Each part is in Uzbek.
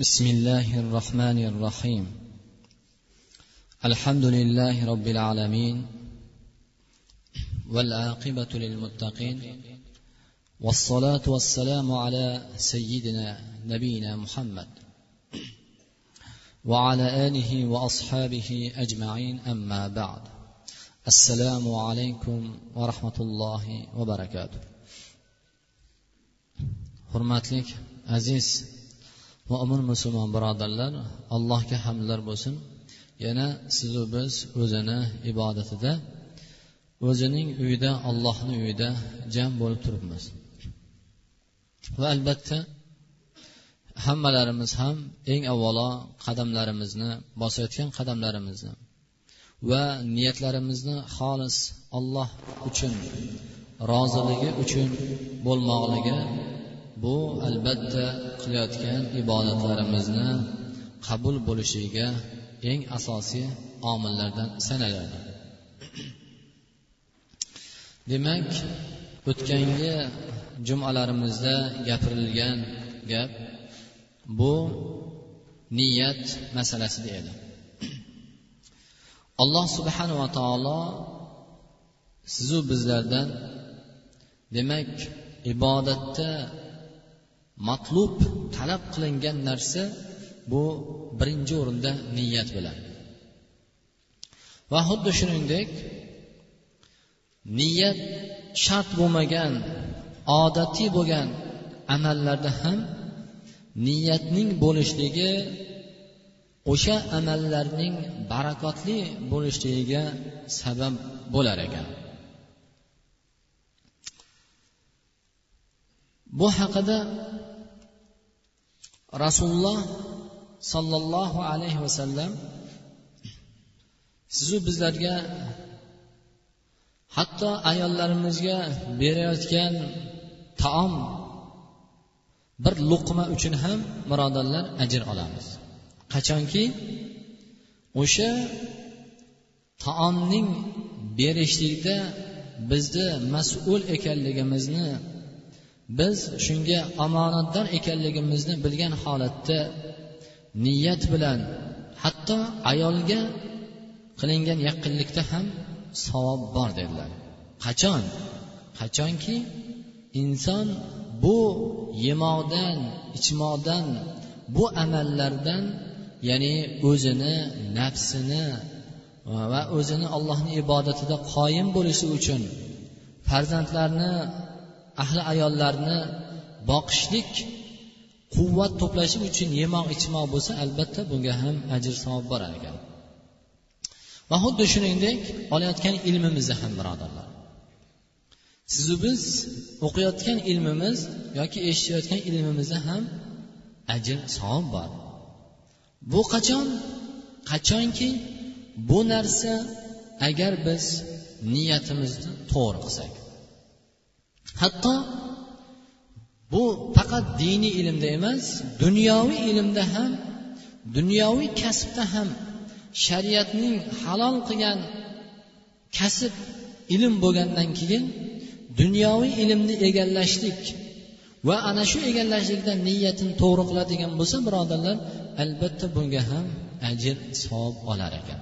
بسم الله الرحمن الرحيم. الحمد لله رب العالمين والعاقبة للمتقين والصلاة والسلام على سيدنا نبينا محمد وعلى آله وأصحابه أجمعين أما بعد. السلام عليكم ورحمة الله وبركاته. Hurmatli aziz mo'min musulmon birodarlar allohga hamdlar bo'lsin. Yana sizu biz o'zini ibodatida o'zining uyida allohni uyida jam bo'lib turibmiz. Va albatta hammalarimiz ham eng avvalo qadamlarimizni bosayotgan qadamlarimizni va niyatlarimizni xolis olloh uchun roziligi uchun bo'lmoqligi bu albatta qilayotgan ibodatlarimizni qabul bo'lishiga eng asosiy omillardan sanaladi. Demak o'tgangi jumalarimizda gapirilgan gap bu niyat masalasida edi. Alloh subhanava taolo sizu bizlardan demak ibodatda matlub talab qilingan narsa bu birinchi o'rinda niyat bilan. Va xuddi shuningdek niyat shart bo'lmagan odatiy bo'lgan amallarda ham niyatning bo'lishligi o'sha amallarning barakotli bo'lishligiga sabab bo'lar ekan. Bu haqida rasululloh sollallohu alayhi vasallam sizu bizlarga hatto ayollarimizga berayotgan taom bir luqma uchun ham birodarlar ajr olamiz. Qachonki o'sha taomning berishlikda bizni mas'ul ekanligimizni biz shunga omonatdor ekanligimizni bilgan holatda niyat bilan hatto ayolga qilingan yaqinlikda ham savob bor dedilar. Qachon? Qachonki inson bu yemoqdan ichmoqdan bu amallardan ya'ni o'zini nafsini va o'zini allohni ibodatida qoyim bo'lishi uchun farzandlarni ahli ayollarni boqishlik quvvat to'plashi uchun yemoq ichmoq bo'lsa albatta bunga ham ajr savob bor ekan. Va xuddi shuningdek olayotgan ilmimizda ham birodarlar. Sizu biz o'qiyotgan ilmimiz yoki eshitayotgan ilmimizda ham ajr savob bor. Bu qachon? Qachonki bu narsa agar biz niyatimizni to'g'ri qilsak. Hatto bu faqat diniy ilmda emas dunyoviy ilmda ham dunyoviy kasbda ham shariatning halol qilgan kasb ilm bo'lgandan keyin dunyoviy ilmni egallashlik va ana shu egallashlikda niyatini to'g'ri qiladigan bo'lsa birodarlar albatta bunga ham ajr savob olar ekan.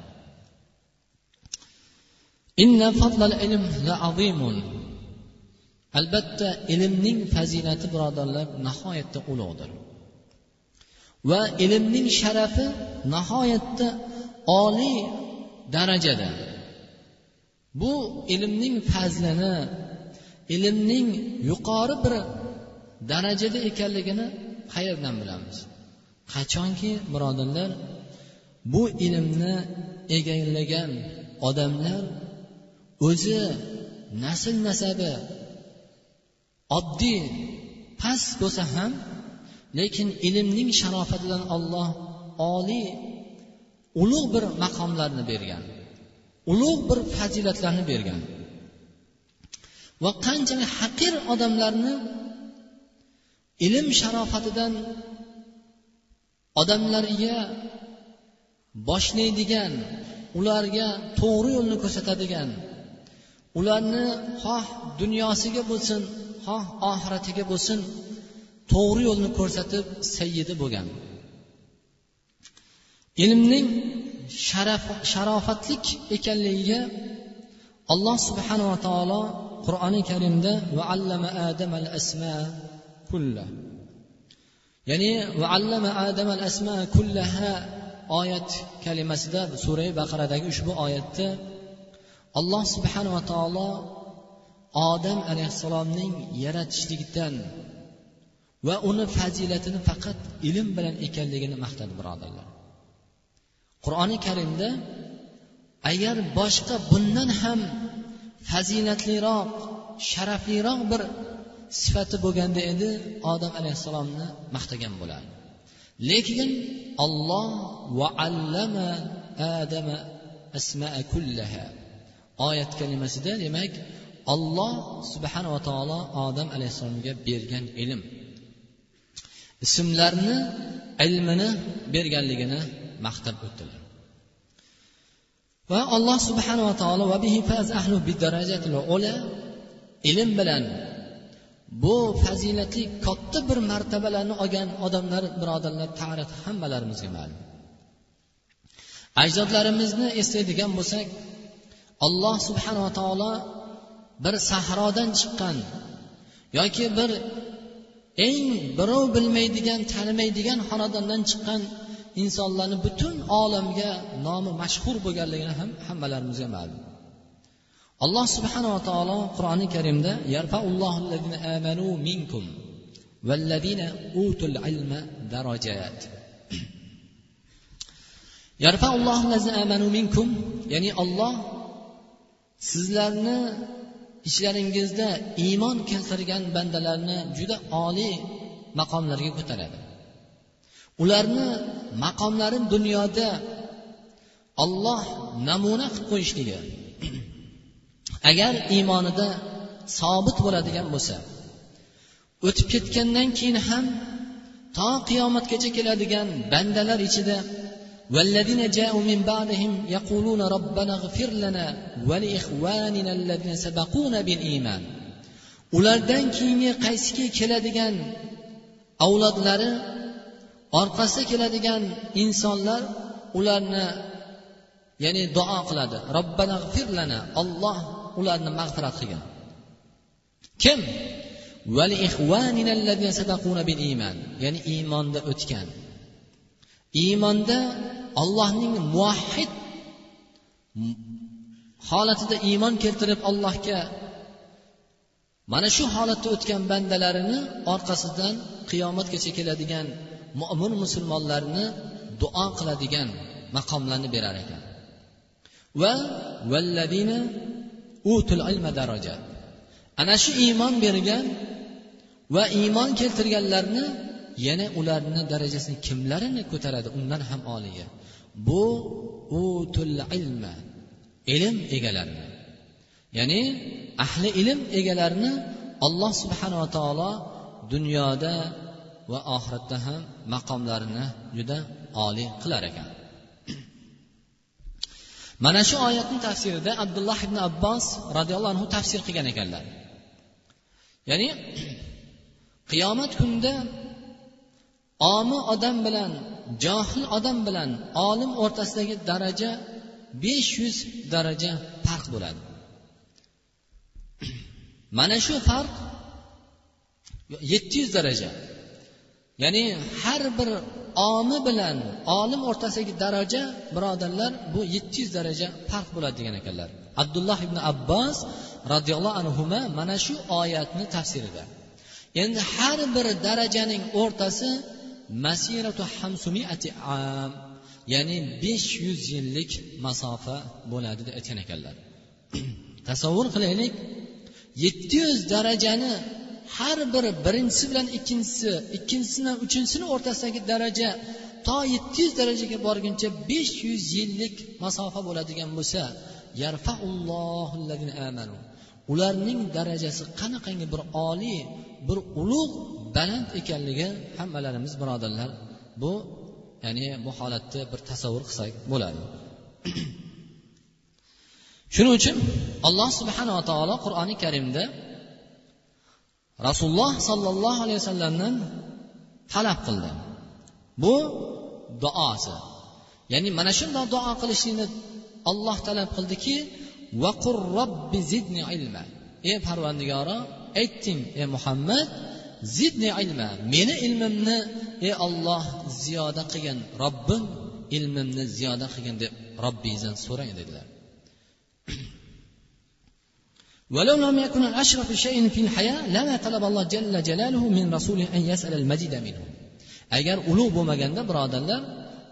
Albatta ilmning fazilati birodarlar nihoyatda ulug'dir. Va ilmning sharafi nihoyatda oliy darajada. Bu ilmning fazlini ilmning yuqori bir darajada ekanligini qayerdan bilamiz? Qachonki birodarlar bu ilmni egallagan odamlar o'zi nasl nasabi oddiy past bo'lsa ham lekin ilmning sharofatidan olloh oliy ulug' bir maqomlarni bergan ulug' bir fazilatlarni bergan. Va qanchalik haqir odamlarni ilm sharofatidan odamlarga boshlaydigan ularga to'g'ri yo'lni ko'rsatadigan ularni xoh dunyosiga bo'lsin xoh oxiratiga bo'lsin to'g'ri yo'lni ko'rsatib sayyidi bo'lgan. Ilmning sharaf sharofatlik ekanligiga alloh subhanava taolo qur'oni karimda va allama adam al asma kulla ya'ni va allama adam al asma kullaha oyat kalimasida surai baqaradagi ushbu oyatda alloh subhanava taolo odam alayhissalomning yaratishlikdan va uni fazilatini faqat ilm bilan ekanligini maqtadi birodarlar. Qur'oni karimda agar boshqa bundan ham fazilatliroq sharafliroq bir sifati bo'lganda edi odam alayhissalomni maqtagan bo'lardi. Lekin olloh va allama adama asmaa kullaha. Oyat kalimasida demak olloh subhanava taolo odam alayhissalomga bergan ilm. Ismlarni ilmini berganligini maqtab o'tdilar. Va alloh subhanava taolo ilm bilan bu fazilatli katta bir martabalarni olgan odamlar birodarlar tarix hammalarimizga ma'lum. Ajdodlarimizni eslaydigan bo'lsak alloh subhanava taolo bir sahrodan chiqqan yoki bir eng birov bilmaydigan tanimaydigan xonadondan chiqqan insonlarni butun olamga nomi mashhur bo'lganligini ham hammalarimizga ma'lum. Alloh subhanava taolo qur'oni karimda amanu minkum vallazina utul ilma darajat. Amanu minkum ya'ni olloh sizlarni ichlaringizda iymon keltirgan bandalarni juda oliy maqomlarga ko'taradi. Ularni maqomlari dunyoda olloh namuna qilib qo'yishligi agar iymonida sobit bo'ladigan bo'lsa o'tib ketgandan keyin ham to qiyomatgacha keladigan bandalar ichida والذين جاءوا من بعدهم يقولون ربنا اغفر لنا ولإخواننا الذين سبقونا بالإيمان ulardan keyingi qaysiki keladigan avlodlari orqasida keladigan insonlar ularni ya'ni duo qiladi robbana lana olloh ularni mag'firat qilgin kim ya'ni iymonda o'tgan Iymonda ollohning muvahhid holatida iymon keltirib allohga mana shu holatda o'tgan bandalarini orqasidan qiyomatgacha keladigan mo'min musulmonlarni duo qiladigan maqomlarni berar ekan. Va valladina utul ilma daraja ana shu iymon bergan va iymon keltirganlarni yana ularni darajasini kimlarini ko'taradi? Undan ham oliyga bu utul ilma ilm egalarini. Ya'ni ahli ilm egalarini alloh subhanava taolo dunyoda va oxiratda ham maqomlarini juda oliy qilar ekan. Mana shu oyatni tafsirida abdulloh ibn abbos roziyallohu anhu tafsir qilgan ekanlar. Ya'ni qiyomat kunida omi odam bilan johil odam bilan olim o'rtasidagi daraja besh yuz daraja farq bo'ladi. Mana shu farq yetti yuz daraja. Ya'ni har bir omi bilan olim o'rtasidagi daraja birodarlar bu yetti yuz daraja farq bo'ladi degan ekanlar. Abdulloh ibn abbos roziyallohu anhu mana shu oyatni tafsirida. Endi har bir darajaning o'rtasi masiratu hamsumiati am ya'ni besh yuz yillik masofa bo'ladi deb aytgan ekanlar. Tasavvur qilaylik yetti yuz darajani har biri birinchisi bilan ikkinchisi ikkinchisi uchinchisini o'rtasidagi daraja to yetti yuz darajaga borguncha besh yuz yillik masofa bo'ladigan bo'lsa ularning darajasi qanaqangi bir oliy bir ulug' baland ekanligi hammalarimiz birodarlar bu ya'ni bu holatni bir tasavvur qilsak bo'ladi. Shuning uchun alloh subhanava taolo qur'oni karimda rasululloh sollallohu alayhi vasallamdan talab qildi. Bu duosi. Ya'ni mana shundoq duo qilishlikni olloh talab qildiki vaqur robbi zidni ilma. Ey parvandigoro aytding ey muhammad zidni ilma meni ilmimni ey olloh ziyoda qilgin robbim ilmimni ziyoda qilgin deb robbingizdan so'rang dedilar ولو لم يكن الأشرف شيء في الحياة لما طلب الله جل جلاله من رسوله أن يسأل المجد منه agar ulug' bo'lmaganda birodarlar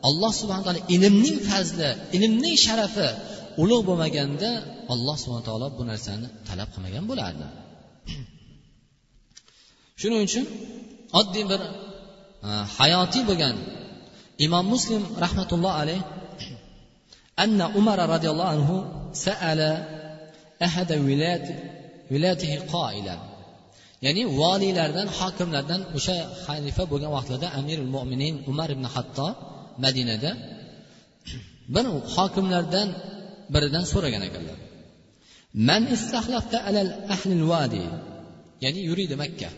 alloh subhana taolo ilmning fazli ilmning sharafi ulug' bo'lmaganda alloh subhana taolo bu narsani talab qilmagan bo'lardi shuning uchun oddiy bir e, hayotiy bo'lgan imom muslim rahmatulloh alayh anna umar roziyallohu anhu saala ahada vilayat vilayatihi qoilan ya'ni voliylardan hokimlardan o'sha xalifa bo'lgan vaqtlarda amirul mo'minin umar ibn hatto madinada bir hokimlardan biridan so'ragan ekanlar. Man istahlafta alal ahlil vadi ya'ni yuriydi makka.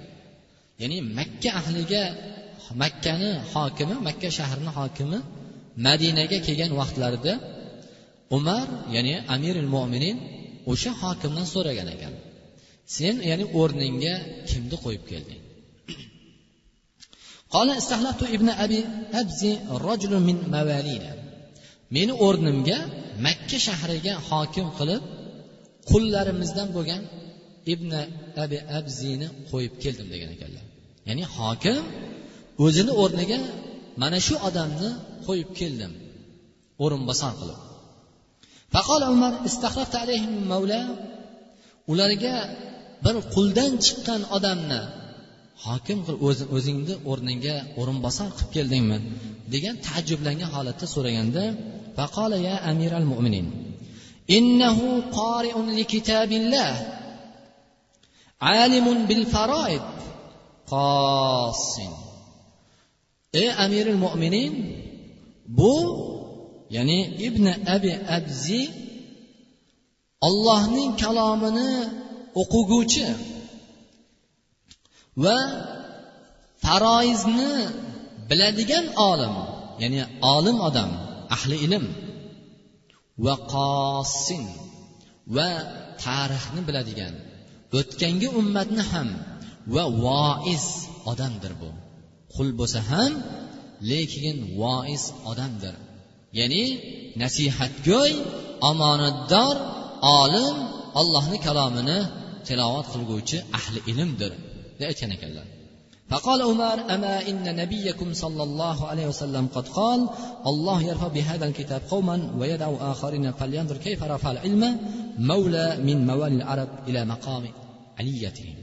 ya'ni makka ahliga makkani hokimi makka shahrini hokimi madinaga kelgan vaqtlarida umar ya'ni amiril mo'minin o'sha hokimdan so'ragan ekan. Sen ya'ni o'rningga kimni qo'yib kelding? Istahlabtu ibn abi habzi min mavalina meni o'rnimga makka shahriga hokim qilib qullarimizdan bo'lgan ibn abi abzini qo'yib keldim degan ekanlar. Ya'ni hokim o'zini o'rniga mana shu odamni qo'yib keldim. O'rinbosar qilib. Faqol umar ularga bir quldan chiqqan odamni hokim qilib o'zingni o'rningga o'rinbosar qilib keldingmi? degan taajjublangan holatda so'raganda faqola ya amiral mo'minin innahu qori'un li kitabillah alimun bil faroid qossin ey amiril mo'minin bu ya'ni ibn abi abzi ollohning kalomini o'qiguvchi va faroizni biladigan olim ya'ni olim odam ahli ilm va qossin va tarixni biladigan o'tgangi ummatni ham va voiz odamdir bu qul bo'lsa ham lekin voiz odamdir ya'ni nasihatgo'y omonatdor olim ollohni kalomini tilovat qilguvchi ahli ilmdir deb aytgan ekanlar فقال عمر أما إن نبيكم صلى الله عليه وسلم قد قال الله يرفع بهذا الكتاب قوما ويدعو آخرين فلينظر كيف رفع العلم مولى من موالي العرب إلى مقام عليتهم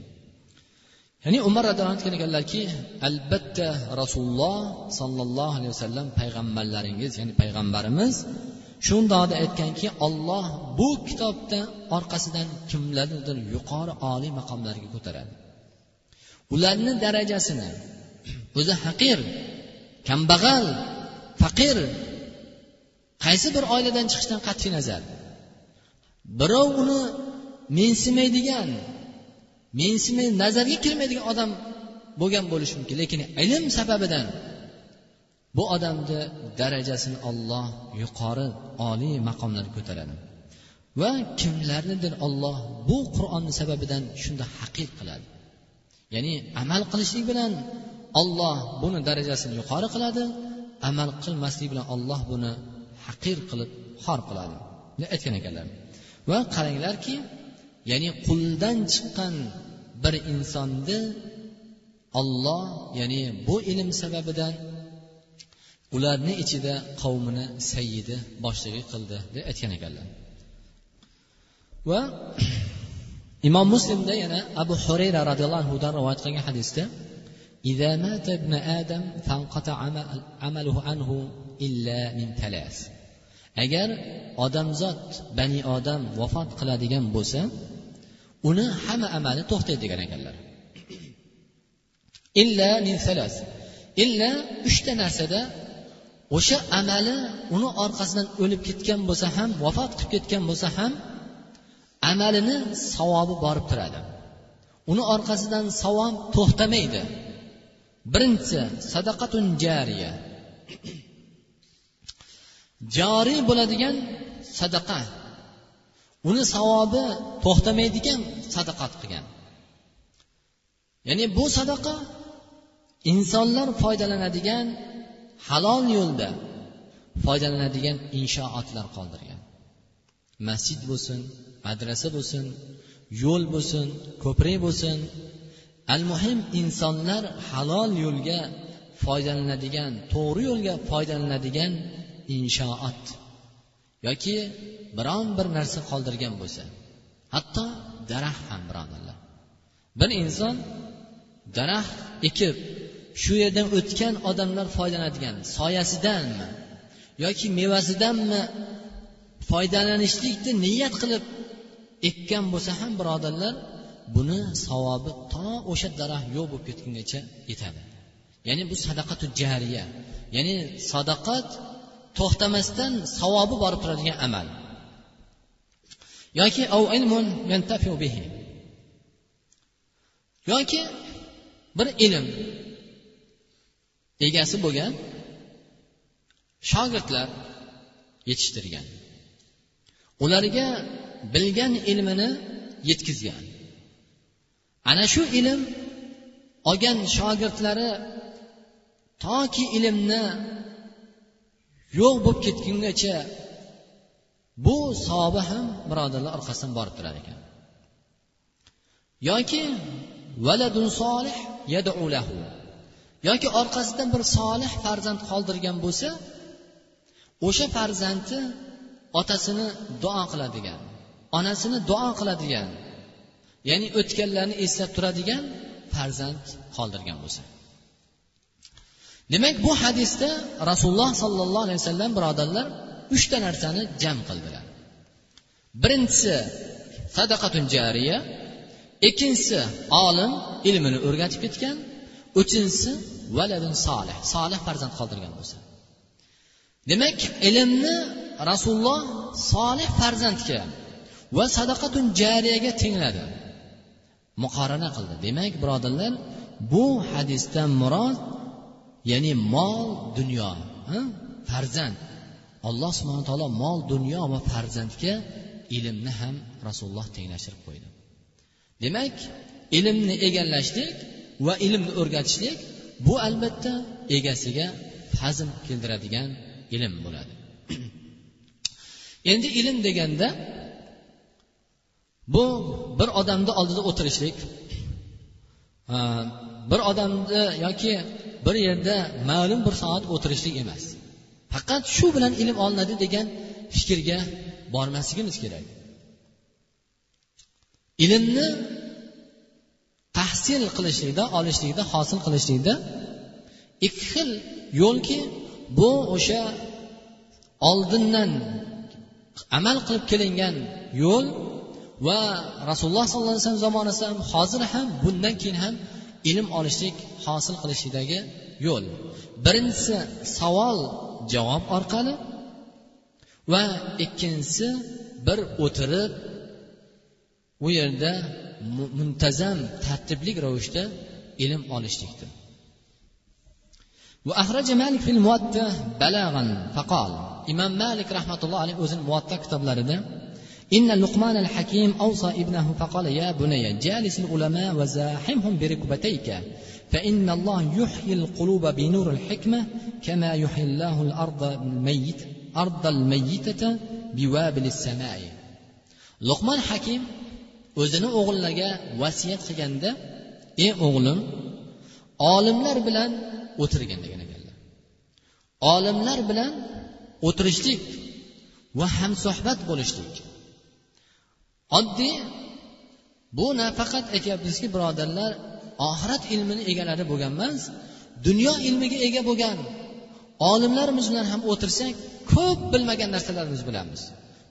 ya'ni umar roziyallohu anhu aytgan ekanlarki albatta rasululloh sollallohu alayhi vasallam payg'ambarlaringiz ya'ni payg'ambarimiz shundoqda aytganki olloh bu kitobda orqasidan kimlarnidir yuqori oliy maqomlarga ko'taradi. Ularni darajasini o'zi haqir kambag'al faqir qaysi bir oiladan chiqishidan qat'iy nazar. Birov uni mensimaydigan mensimi nazarga kirmaydigan odam bo'lgan bo'lishi mumkin lekin ilm sababidan bu odamni darajasini olloh yuqori oliy maqomlarga ko'taradi. Va kimlarnidir olloh bu qur'onni sababidan shunda haqir qiladi. Ya'ni amal qilishlik bilan olloh buni darajasini yuqori qiladi amal qilmaslik bilan olloh buni haqir qilib xor qiladi. Deb aytgan ekanlar. Va qaranglarki ya'ni quldan chiqqan bir insonni olloh ya'ni bu ilm sababidan ularni ichida qavmini sayyidi boshlig'i qildi deb aytgan ekanlar va imom muslimda yana abu hurayra roziyallohu anhudan rivoyat qilgan hadisda إذا مات ابن آدم فانقطع عمله عنه إلا من ثلاث agar odamzod bani odam vafot qiladigan bo'lsa uni hamma amali to'xtaydi degan ekanlar. Illa min salas. Illa uchta narsada o'sha amali uni orqasidan o'lib ketgan bo'lsa ham vafot qilib ketgan bo'lsa ham amalini savobi borib turadi. Uni orqasidan savob to'xtamaydi. Birinchisi sadaqatun jariya. Joriy bo'ladigan sadaqa. Uni savobi to'xtamaydigan sadaqat qilgan. Ya'ni bu sadaqa insonlar foydalanadigan halol yo'lda foydalanadigan inshootlar qoldirgan. Masjid bo'lsin madrasa bo'lsin yo'l bo'lsin ko'prik bo'lsin al muhim insonlar halol yo'lga foydalanadigan to'g'ri yo'lga foydalanadigan inshoot yoki biron bir narsa qoldirgan bo'lsa hatto daraxt ham birodarlar. Bir inson daraxt ekib shu yerdan o'tgan odamlar foydalanadigan soyasidanmi yoki mevasidanmi foydalanishlikni niyat qilib ekkan bo'lsa ham birodarlar buni savobi to o'sha daraxt yo'q bo'lib ketgungacha yetadi. Ya'ni bu sadaqatu jariya ya'ni sadaqat to'xtamasdan savobi borib turadigan amal. Yoki yoki bir ilm egasi bo'lgan shogirdlar yetishtirgan. Ularga bilgan ilmini yetkazgan. Ana shu ilm olgan shogirdlari toki ilmni yo'q bo'lib ketgungacha bu savobi ham birodarlar orqasidan borib turar ekan. Yoki valadun solih yadu lahu. Yoki orqasidan bir solih farzand qoldirgan bo'lsa o'sha farzandi otasini duo qiladigan onasini duo qiladigan ya'ni o'tganlarni eslab turadigan farzand qoldirgan bo'lsa. Demak bu hadisda rasululloh sollallohu alayhi vasallam birodarlar uchta narsani jam qildilar. Birinchisi sadaqatun jariya ikkinchisi olim ilmini o'rgatib ketgan uchinchisi valadun solih solih farzand qoldirgan bo'lsa. Demak ilmni rasululloh solih farzandga va sadaqatun jariyaga tengladi muqorana qildi. Demak birodarlar bu hadisdan murod ya'ni mol dunyo farzand. Alloh subhana taolo mol dunyo va farzandga ilmni ham rasululloh tenglashtirib qo'ydi. Demak ilmni egallashlik va ilmni o'rgatishlik bu albatta egasiga fazl keltiradigan ilm bo'ladi. Endi ilm deganda bu bir odamni oldida o'tirishlik bir odamni yoki bir yerda ma'lum bir soat o'tirishlik emas. Faqat shu bilan ilm olinadi degan fikrga bormasligimiz kerak. Ilmni tahsil qilishlikda olishlikda hosil qilishlikda ikki xil yo'lki bu o'sha oldindan amal qilib kelingan yo'l va rasululloh sollallohu alayhi vasallam zamonasida ham hozir ham bundan keyin ham ilm olishlik hosil qilishlikdagi yo'l. Birinchisi savol javob orqali va ikkinchisi bir o'tirib u yerda muntazam tartibli ravishda ilm olishlikdir وأخرج مالك في الموطأ بلاغا فقال إمام مالك رحمة الله عليه o'zini muvatta kitoblarida إن لقمان الحكيم أوصى ابنه فقال يا بني جالس العلماء وزاحمهم بركبتيك فإن الله يحيي القلوب بنور الحكمة كما يحيي الله الأرض الميت أرض الميتة بوابل السماء luqmon hakim o'zini o'g'illariga vasiyat qilganda ey o'g'lim olimlar bilan o'tirgin degan ekanlar olimlar bilan o'tirishlik va hamsuhbat bo'lishlik oddiy bu nafaqat aytyapmizki birodarlar oxirat ilmini egalari bo'lgan emas dunyo ilmiga ega bo'lgan olimlarimiz bilan ham o'tirsak ko'p bilmagan narsalarimizni bilamiz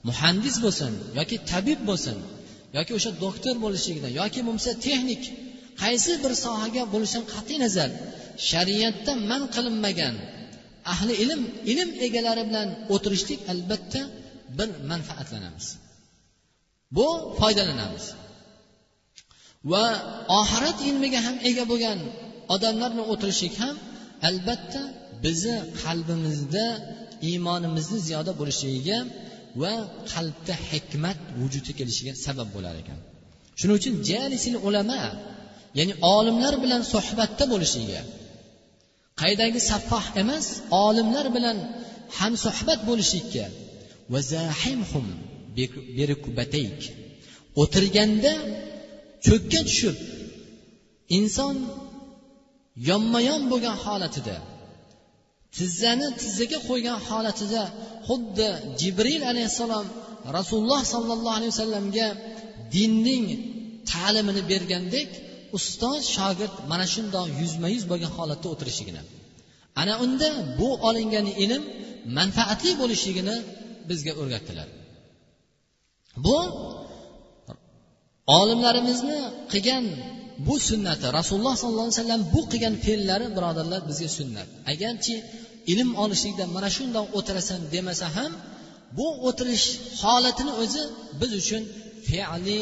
muhandis bo'lsin yoki tabib bo'lsin yoki o'sha doktor bo'lishligidan yoki bo'lmasa texnik qaysi bir sohaga bo'lishidan qat'iy nazar shariatda man qilinmagan ahli ilm ilm egalari bilan o'tirishlik albatta bir manfaatlanamiz. Bu foydalanamiz. Va oxirat ilmiga ham ega bo'lgan odamlar bilan o'tirishlik ham albatta bizni qalbimizda iymonimizni ziyoda bo'lishligiga va qalbda hikmat vujudga kelishiga sabab bo'lar ekan. Shuning uchun jalisil ulama ya'ni olimlar bilan suhbatda bo'lishligiga qaydagi saffoh emas olimlar bilan hamsuhbat bo'lishlikka o'tirganda cho'kka tushib inson yonma yon bo'lgan holatida tizzani tizzaga qo'ygan holatida xuddi jibril alayhissalom rasululloh sollallohu alayhi vasallamga dinning ta'limini bergandek ustoz shogird mana shundoq yuzma yuz bo'lgan holatda o'tirishligini ana unda bu olingan ilm manfaatli bo'lishligini bizga o'rgatdilar. Bu olimlarimizni qilgan bu sunnati rasululloh sollallohu alayhi vasallam bu qilgan fe'llari birodarlar bizga sunnat. Agarchi ilm olishlikda mana shundoq o'tirasan demasa ham bu o'tirish holatini o'zi biz uchun fe'li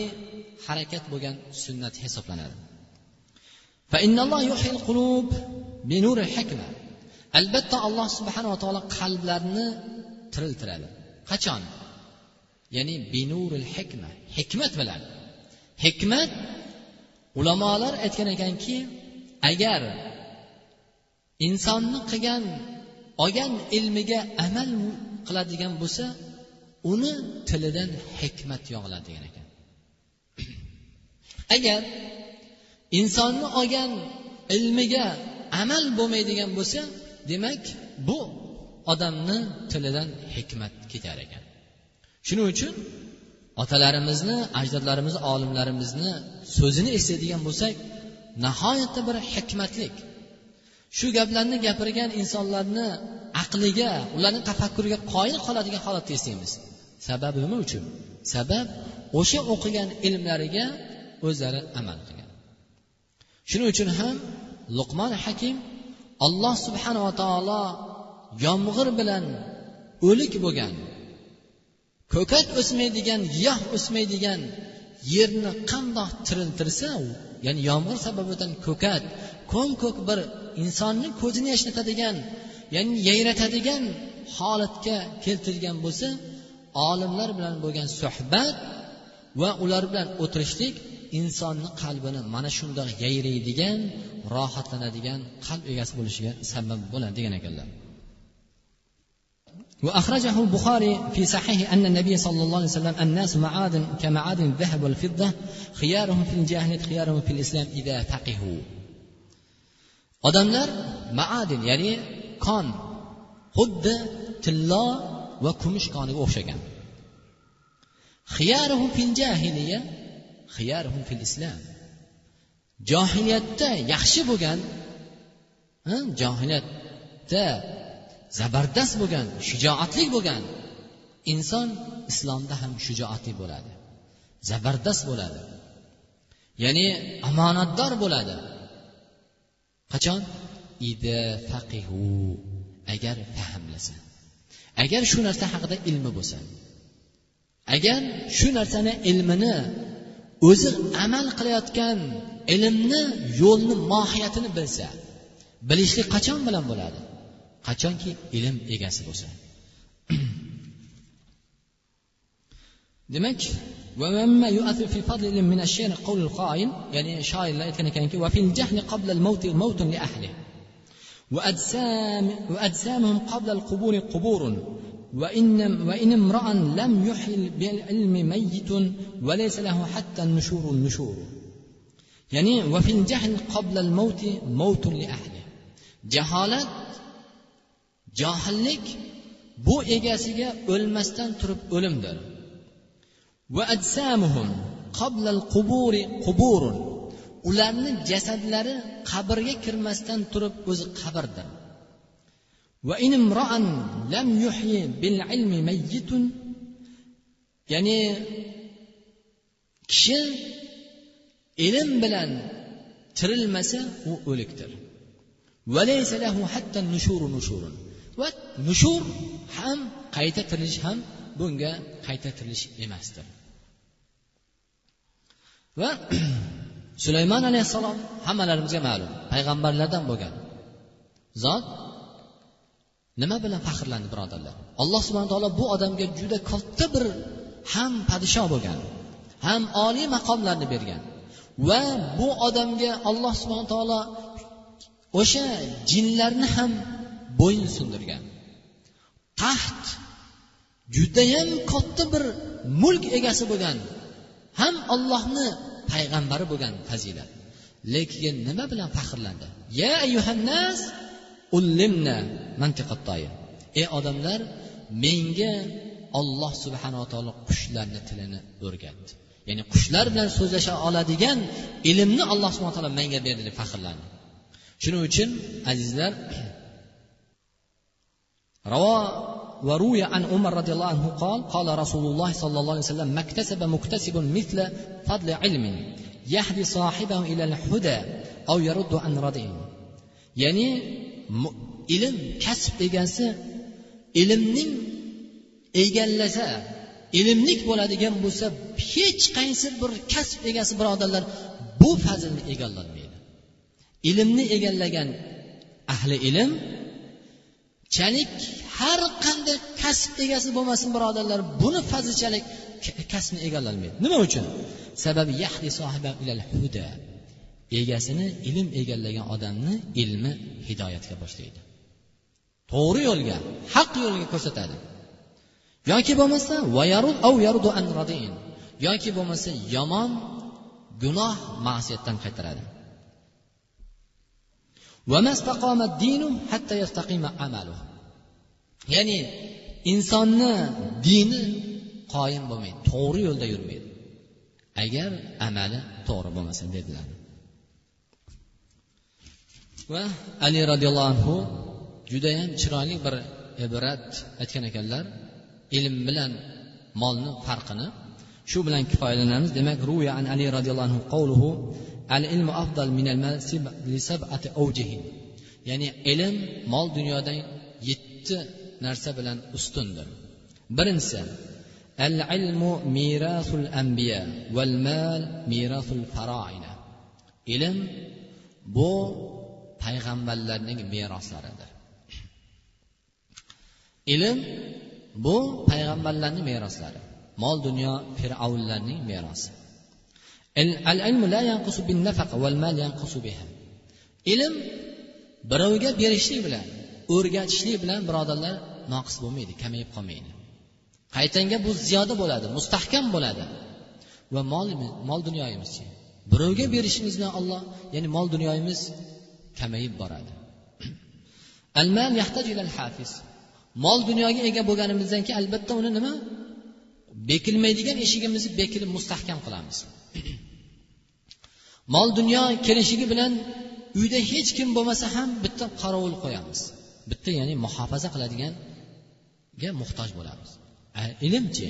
harakat bo'lgan sunnat hisoblanadi. Albatta alloh subhanava taolo qalblarni tiriltiradi. Qachon? Ya'ni binuril hikma hikmat bilan. Hikmat ulamolar aytgan ekanki agar insonni qilgan olgan ilmiga amal qiladigan bo'lsa uni tilidan hikmat yog'iladi degan ekan. Agar insonni olgan ilmiga amal bo'lmaydigan bo'lsa demak bu odamni tilidan hikmat ketar ekan. Shuning uchun otalarimizni ajdodlarimizni olimlarimizni so'zini eslaydigan bo'lsak nihoyatda bir hikmatlik. Shu gaplarni gapirgan insonlarni aqliga ularni tafakkuriga qoyil qoladigan holatda eslaymiz. Sababi nima uchun? Sabab o'sha o'qigan ilmlariga o'zlari amal qilgan. Shuning uchun ham luqmon hakim alloh subhanava taolo yomg'ir bilan o'lik bo'lgan ko'kat o'smaydigan giyoh o'smaydigan yerni qandoq tiriltirsa ya'ni yomg'ir sababidan ko'kat ko'm ko'k bir insonni ko'zini yashnatadigan ya'ni yayratadigan holatga keltirgan bo'lsa olimlar bilan bo'lgan suhbat va ular bilan o'tirishlik insonni qalbini mana shundoq yayraydigan rohatlanadigan qalb egasi bo'lishiga sabab bo'ladi degan ekanlar. وأخرجه البخاري في صحيح أن النبي صلى الله عليه وسلم الناس معادن كمعادن الذهب والفضة خيارهم في الجاهلية خيارهم في الإسلام إذا فقهوا. odamlar maadin ya'ni kon xuddi tillo va kumush koniga o'xshagan fil jahiliya fil islom johiliyatda yaxshi bo'lgan johiliyatda zabardast bo'lgan shijoatli bo'lgan inson islomda ham shijoatli bo'ladi zabardast bo'ladi. Ya'ni omonatdor bo'ladi. Qachon? Ida faqihu agar fahmlasa agar shu narsa haqida ilmi bo'lsa. Agar shu narsani ilmini o'zi amal qilayotgan ilmni yo'lni mohiyatini bilsa bilishlik qachon bilan bo'ladi? Qachonki ilm egasi bo'lsa. Demak الموت موت لأهله وأجسام وأجسامهم قبل القبور قبور وإن, وإن امرأ لم يحل بالعلم ميت وليس له حتى النشور النشور يعني وفي الجهل قبل الموت موت لأهله جهالة johillik bu egasiga o'lmasdan turib o'limdir. Ularni jasadlari qabrga kirmasdan turib o'zi qabrdir. Ya'ni kishi ilm bilan tirilmasa u o'likdir. Va nushur ham qayta tirilish ham bunga qayta tirilish emasdir. Va sulaymon alayhissalom hammalarimizga ma'lum payg'ambarlardan bo'lgan zot nima bilan faxrlandi birodarlar? Alloh subhana taolo bu odamga juda katta bir ham podshoh bo'lgan ham oliy maqomlarni bergan va bu odamga alloh subhana taolo o'sha jinlarni ham bo'yin sindirgan. Taxt judayam katta bir mulk egasi bo'lgan ham ollohni payg'ambari bo'lgan fazilat. Lekin nima bilan faxrlandi? Ya ayyuhannas ullimna ey odamlar menga olloh subhanava taolo qushlarni tilini o'rgatdi. Ya'ni qushlar bilan so'zlasha oladigan ilmni alloh subhana taolo menga berdi deb faxrlandi. Shuning uchun azizlar ravo وروي عن عمر رضي الله عنه قال قال رسول الله صلى الله عليه وسلم ما اكتسب مكتسب مثل فضل علم يهدي صاحبه إلى الهدى أو يرد عن ردئ ya'ni ilm kasb egasi ilmning egallasa ilmlik bo'ladigan bo'lsa hech qaysi bir kasb egasi birodarlar bu fazilni egallolmaydi ilmni egallagan ahli ilm chalik har qanday kasb egasi bo'lmasin birodarlar buni fazilchalik kasbni egallolmaydi nima uchun? Sababi yahdi ilal huda. Egasini ilm egallagan odamni ilmi hidoyatga boshlaydi. To'g'ri yo'lga haq yo'lga ko'rsatadi. Yoki bo'lmasa yoki bo'lmasa yomon gunoh ma'siyatdan qaytaradi. Ya'ni insonni dini qoyim bo'lmaydi to'g'ri yo'lda yurmaydi agar amali to'g'ri bo'lmasa dedilar va ali roziyallohu anhu judayam chiroyli bir ibrat aytgan ekanlar ilm bilan molni farqini shu bilan kifoyalanamiz demak ruya an ali roziyallohu anhu qavluhu al ilmu afdal minal li sab'ati awjihin ya'ni ilm mol dunyodan yetti narsa bilan ustundir birinchisi al ilmu mirasul anbiya val mal mirasul faroina ilm bu payg'ambarlarning meroslaridir ilm bu payg'ambarlarning meroslari mol dunyo fir'avnlarning merosi ilm birovga berishlik bilan o'rgatishlik bilan birodarlar noqis bo'lmaydi kamayib qolmaydi. Qaytanga bu ziyoda bo'ladi mustahkam bo'ladi. Va mol mol dunyoyimiz birovga berishimiz bilan olloh ya'ni mol dunyoyimiz kamayib boradi. Al mol dunyoga ega bo'lganimizdan keyin albatta uni nima? Bekilmaydigan eshigimizni bekilib mustahkam qilamiz. mol dunyo kelishigi bilan uyda hech kim bo'lmasa ham bitta qorovul qo'yamiz. Bitta ya'ni muhofaza qiladiganga muhtoj bo'lamiz. Ilmchi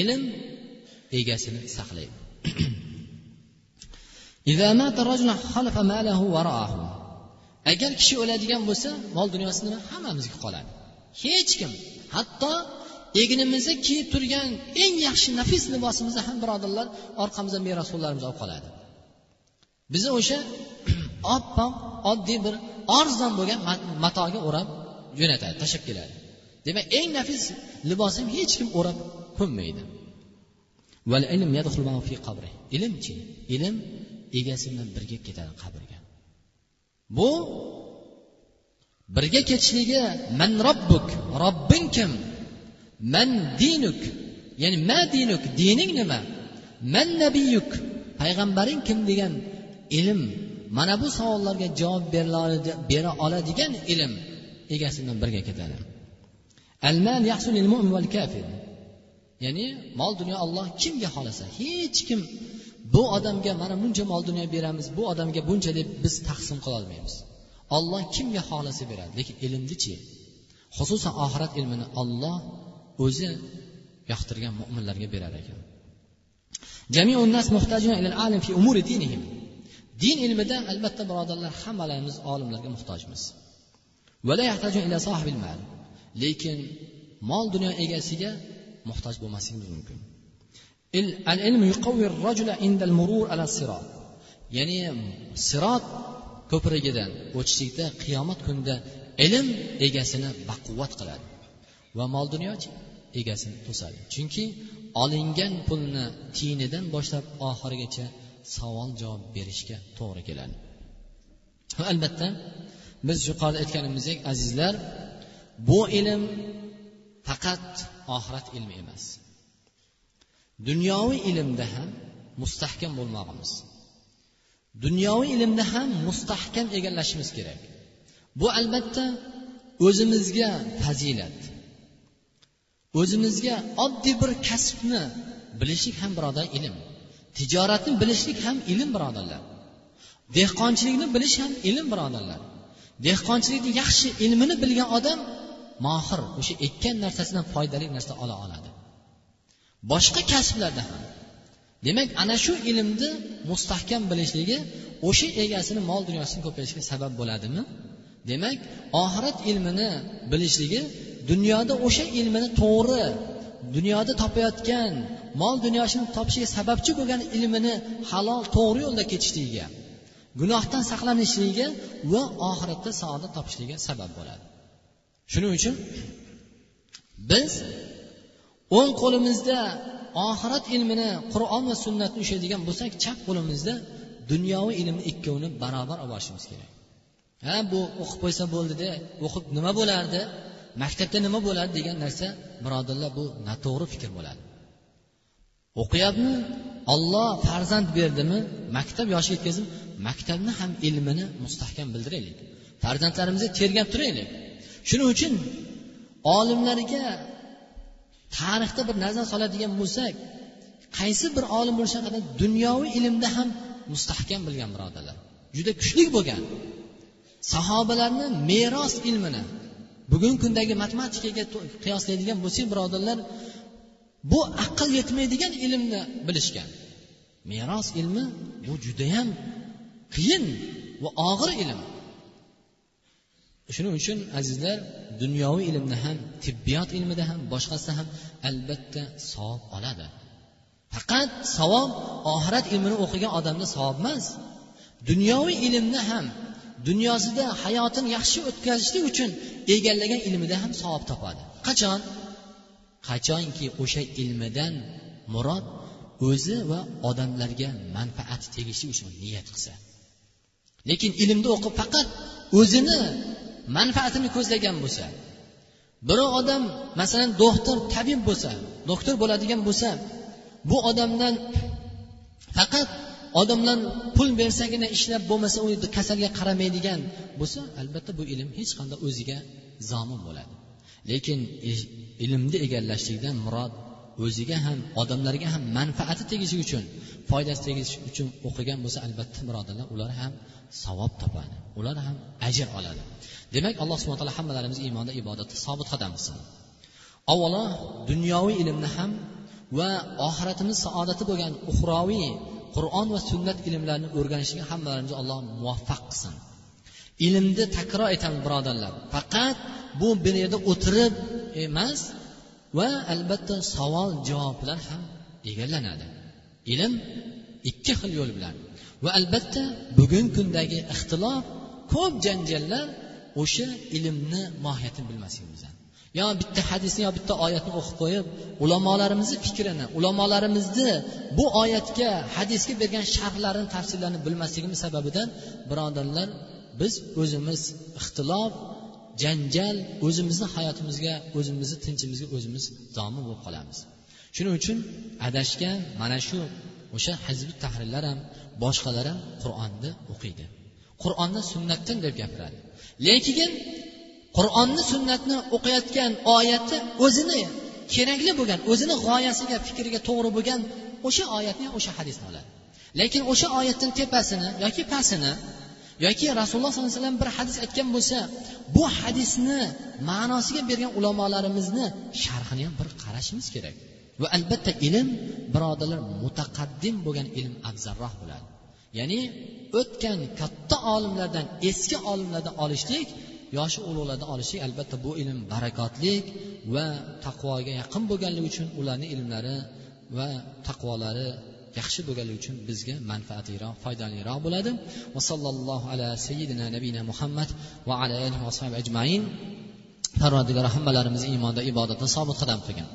ilm egasini saqlaydi. Agar kishi o'ladigan bo'lsa mol dunyosi nima hammamizga qoladi. Hech kim hatto egnimizda kiyib turgan eng yaxshi nafis libosimizni ham birodarlar orqamizdan merosxo'rlarimiz olib qoladi. Bizni o'sha oppoq oddiy bir arzon bo'lgan matoga o'rab jo'natadi tashlab keladi. Demak eng nafis libosni hech kim o'rab ko'nmaydi. Ilmchi ilm egasi bilan birga ketadi qabrga. Bu birga ketishligi man robbuk robbing kim? Man dinuk ya'ni ma dinuk dining nima? Man nabiyuk payg'ambaring kim degan ilm. Mana bu savollarga javob bera oladigan ilm egasi bilan birga ketadi. Ya'ni mol dunyo olloh kimga xohlasa hech kim bu odamga mana buncha mol dunyo beramiz bu odamga buncha deb biz taqsim qilolmaymiz olloh kimga xohlasa beradi lekin ilmnichi xususan oxirat ilmini olloh o'zi yoqtirgan mo'minlarga berar ekan. Din ilmida albatta birodarlar hammalarimiz olimlarga muhtojmiz. Lekin mol dunyo egasiga muhtoj bo'lmasligimiz mumkin. Ya'ni sirot ko'prigidan o'tishlikda qiyomat kunida ilm egasini baquvvat qiladi. Va mol dunyochi egasini to'sadi. Chunki olingan pulni tiyinidan boshlab oxirigacha savol javob berishga to'g'ri keladi. Va albatta biz yuqorida aytganimizdek azizlar bu ilm faqat oxirat ilmi emas. Dunyoviy ilmda ham mustahkam bo'lmog'imiz. Dunyoviy ilmda ham mustahkam egallashimiz kerak. Bu albatta o'zimizga fazilat o'zimizga oddiy bir kasbni bilishlik ham birodar ilm. Tijoratni bilishlik ham ilm birodarlar. Dehqonchilikni bilish ham ilm birodarlar. Dehqonchilikni yaxshi ilmini bilgan odam mohir o'sha ekkan narsasidan foydali narsa ola oladi. Boshqa kasblarda ham. Demak ana shu ilmni mustahkam bilishligi o'sha egasini mol dunyosini ko'payishiga sabab bo'ladimi? Demak oxirat ilmini bilishligi dunyoda o'sha ilmini to'g'ri dunyoda topayotgan mol dunyosini topishiga sababchi bo'lgan ilmini halol to'g'ri yo'lda ketishligiga gunohdan saqlanishligiga va oxiratda saodat topishligiga sabab bo'ladi. Shuning uchun biz o'ng qo'limizda oxirat ilmini qur'on va sunnatni ushlaydigan bo'lsak chap qo'limizda dunyoviy ilmni ikkovini barobar olib borishimiz kerak. Ha bu o'qib qo'ysa bo'ldida o'qib nima bo'lardi? Maktabda nima bo'ladi degan narsa birodarlar bu noto'g'ri fikr bo'ladi. O'qiyapmi? Olloh farzand berdimi? Maktab yoshiga yetkazib maktabni ham ilmini mustahkam bildiraylik. Farzandlarimizni tergab turaylik. Shuning uchun olimlarga tarixda bir nazar soladigan bo'lsak qaysi bir olim bo'lishi qadar dunyoviy ilmda ham mustahkam bilgan birodarlar. Juda kuchli bo'lgan. Sahobalarni meros ilmini bugungi kundagi matematikaga qiyoslaydigan bo'lsak birodarlar bu aql yetmaydigan ilmni bilishgan. Meros ilmi bu judayam qiyin va og'ir ilm. Shuning uchun azizlar dunyoviy ilmda ham tibbiyot ilmida ham boshqasida ham albatta savob oladi. Faqat savob oxirat ilmini o'qigan odamda savob emas. Dunyoviy ilmni ham dunyosida hayotini yaxshi o'tkazishlik uchun egallagan ilmida ham savob topadi. Qachon? Qachonki o'sha ilmidan murod o'zi va odamlarga manfaati tegishi uchun niyat qilsa. Lekin ilmni o'qib faqat o'zini manfaatini ko'zlagan bo'lsa birov odam masalan doktor tabib bo'lsa doktor bo'ladigan bo'lsa bu odamdan faqat odamlar pul bersagina ishlab bo'lmasa u kasalga qaramaydigan bo'lsa albatta bu ilm hech qanday o'ziga zomin bo'ladi. Lekin e, ilmni egallashlikdan murod o'ziga ham odamlarga ham manfaati tegishi uchun foydasi tegishi uchun o'qigan bo'lsa albatta birodarlar ular ham savob topadi ular ham ajr oladi. Demak alloh subhana taolo hammalarimizni iymonda ibodatda sobit qadam qilsin. Avvalo dunyoviy ilmni ham va oxiratimiz saodati bo'lgan uxroviy qur'on va sunnat ilmlarini o'rganishga hammalarimizni alloh muvaffaq qilsin. Ilmni takror aytaman birodarlar. Faqat bu bir yerda o'tirib emas va albatta savol javob bilan ham egallanadi. Ilm ikki xil yo'l bilan va albatta bugungi kundagi ixtilof ko'p janjallar o'sha ilmni mohiyatini bilmasligimizdan. Yo bitta hadisni yo bitta oyatni o'qib qo'yib ulamolarimizni fikrini ulamolarimizni bu oyatga hadisga bergan sharhlarini tafsirlarini bilmasligimiz sababidan birodarlar biz o'zimiz ixtilof janjal o'zimizni hayotimizga o'zimizni tinchimizga o'zimiz zomin bo'lib qolamiz. Shuning uchun adashgan mana shu o'sha hizbi tahrirlar ham boshqalar ham qur'onni o'qiydi. Qur'onni sunnatdan deb gapiradi. Lekin qur'onni sunnatni o'qiyotgan oyati o'zini kerakli bo'lgan o'zini g'oyasiga fikriga to'g'ri bo'lgan o'sha oyatni o'sha hadisni oladi. Lekin o'sha oyatdan tepasini yoki pastini yoki rasululloh sollallohu alayhi vasallam bir hadis aytgan bo'lsa bu hadisni ma'nosiga bergan ulamolarimizni sharhini ham bir qarashimiz kerak. Va albatta ilm birodarlar mutaqaddim bo'lgan ilm afzalroq bo'ladi. Ya'ni o'tgan katta olimlardan eski olimlardan olishlik yoshi ulug'lardan olishlik albatta bu ilm barakotlik va taqvoga yaqin bo'lganligi uchun ularni ilmlari va taqvolari yaxshi bo'lganligi uchun bizga manfaatliroq foydaliroq bo'ladi. Va sallallohu ala sayyidina nabiyina muhammad va ala alihi va ajmain. Parvardigor hammalarimizni iymonda ibodatda sobit qadam qilgan.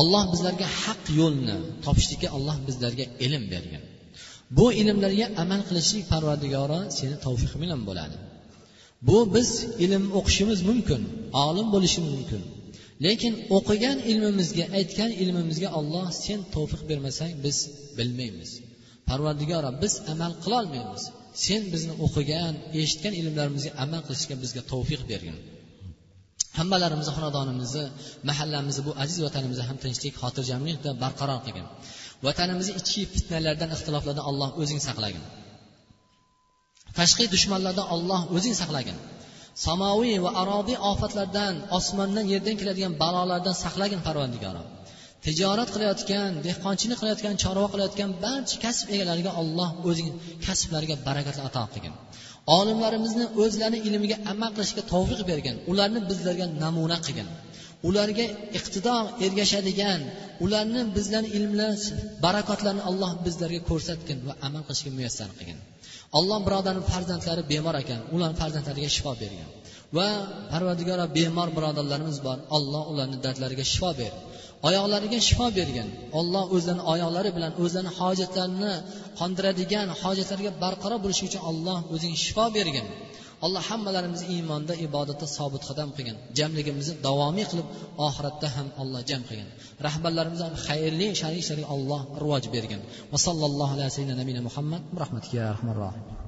Alloh bizlarga haq yo'lni topishlikka alloh bizlarga ilm bergan. Bu ilmlarga amal qilishlik parvardigori seni tavfiq bilan bo'ladi. Bu biz ilm o'qishimiz mumkin olim bo'lishimiz mumkin. Lekin o'qigan ilmimizga aytgan ilmimizga olloh sen tavfiq bermasang biz bilmaymiz. Parvardigora biz amal qilolmaymiz sen bizni o'qigan eshitgan ilmlarimizga amal qilishga bizga tavfiq bergin. Hammalarimizni xonadonimizni mahallamizni bu aziz vatanimizni ham tinchlik xotirjamlikda barqaror qilgin. Vatanimizni ichki fitnalardan ixtiloflardan alloh o'zing saqlagin. Tashqi dushmanlardan olloh o'zing saqlagin. Samoviy va arobiy ofatlardan osmondan yerdan keladigan balolardan saqlagin parvandigoro tijorat qilayotgan dehqonchilik qilayotgan chorva qilayotgan barcha kasb egalariga olloh o'zing kasblariga barakatlar ato qilgin. Olimlarimizni o'zlarini ilmiga amal qilishga tovfiq bergin ularni bizlarga namuna qilgin. Ularga iqtido ergashadigan ularni bizlarni ilmlar barakotlarini alloh bizlarga ko'rsatgin va amal qilishga muyassar qilgin. Alloh birodarni farzandlari bemor ekan. Ularni farzandlariga shifo bergan. Va parvardigora bemor birodarlarimiz bor. Alloh ularni dardlariga shifo ber oyoqlariga shifo bergin olloh o'zlarini oyoqlari bilan o'zlarini hojatlarini qondiradigan hojatlarga barqaror bo'lishi uchun olloh o'zing shifo bergin alloh hammalarimizni iymonda ibodatda sobit qadam qilgin jamligimizni davomiy qilib oxiratda ham alloh jam qilgin rahbarlarimizga xayrli shariklarga alloh rivoj bergin va sallallohu alayhi vasallam muhammad. Rahmatiga rahmanrohim